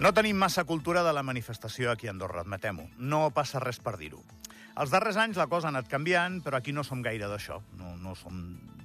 No tenim massa cultura de la manifestació aquí a Andorra, admetem-ho. No passa res per dir-ho. Els darrers anys la cosa ha anat canviant, però aquí no som gaire d'això. No, no som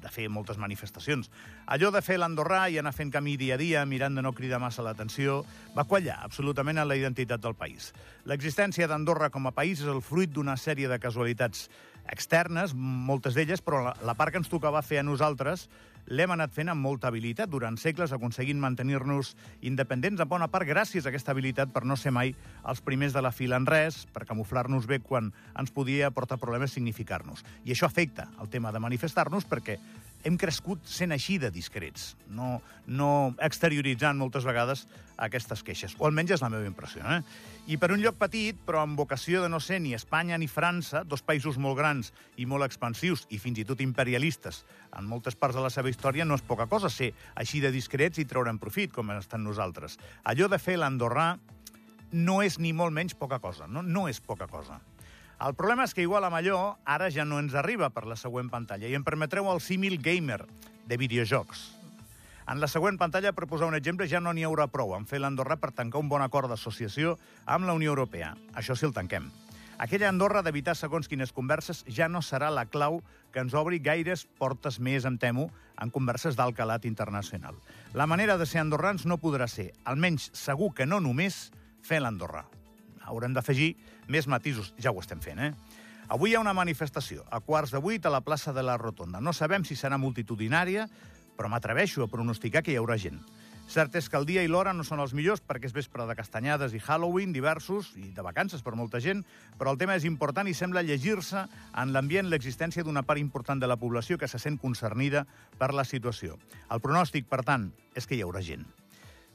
de fer moltes manifestacions. Allò de fer l'andorrà i anar fent camí dia a dia, mirant de no cridar massa l'atenció, va quallar absolutament en la identitat del país. L'existència d'Andorra com a país és el fruit d'una sèrie de casualitats externes, moltes d'elles, però la, la part que ens tocava fer a nosaltres l'hem anat fent amb molta habilitat durant segles, aconseguint mantenir-nos independents, en bona part gràcies a aquesta habilitat per no ser mai els primers de la fila en res, per camuflar-nos bé quan ens podia portar problemes significar-nos. I això afecta el tema de manifestar-nos perquè hem crescut sent així de discrets, no, no exterioritzant moltes vegades aquestes queixes, o almenys és la meva impressió. Eh? I per un lloc petit, però amb vocació de no ser ni Espanya ni França, dos països molt grans i molt expansius, i fins i tot imperialistes, en moltes parts de la seva història, no és poca cosa ser així de discrets i treure'n profit, com estan nosaltres. Allò de fer l'andorrà no és ni molt menys poca cosa, no, no és poca cosa. El problema és que igual a Malló ara ja no ens arriba per la següent pantalla i em permetreu el símil gamer de videojocs. En la següent pantalla, per posar un exemple, ja no n'hi haurà prou en fer l'Andorra per tancar un bon acord d'associació amb la Unió Europea. Això sí el tanquem. Aquella Andorra d'evitar segons quines converses ja no serà la clau que ens obri gaires portes més, em temo, en converses d'alt calat internacional. La manera de ser andorrans no podrà ser, almenys segur que no només, fer l'Andorra haurem d'afegir més matisos. Ja ho estem fent, eh? Avui hi ha una manifestació, a quarts de vuit, a la plaça de la Rotonda. No sabem si serà multitudinària, però m'atreveixo a pronosticar que hi haurà gent. Cert és que el dia i l'hora no són els millors perquè és vespre de castanyades i Halloween diversos i de vacances per molta gent, però el tema és important i sembla llegir-se en l'ambient l'existència d'una part important de la població que se sent concernida per la situació. El pronòstic, per tant, és que hi haurà gent.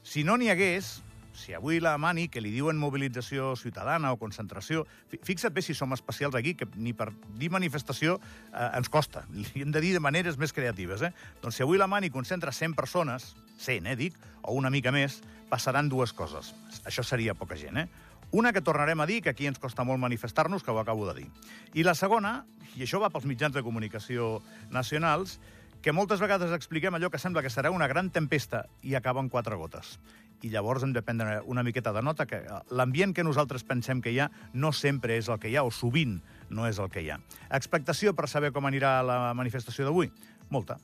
Si no n'hi hagués, si avui la Mani, que li diuen mobilització ciutadana o concentració, fixa't bé si som especials aquí, que ni per dir manifestació eh, ens costa. Li hem de dir de maneres més creatives. Eh? Doncs si avui la Mani concentra 100 persones, 100, eh, dic, o una mica més, passaran dues coses. Això seria poca gent, eh? Una que tornarem a dir, que aquí ens costa molt manifestar-nos, que ho acabo de dir. I la segona, i això va pels mitjans de comunicació nacionals, que moltes vegades expliquem allò que sembla que serà una gran tempesta i acaba en quatre gotes i llavors hem de prendre una miqueta de nota que eh, l'ambient que nosaltres pensem que hi ha no sempre és el que hi ha, o sovint no és el que hi ha. Expectació per saber com anirà la manifestació d'avui? Molta.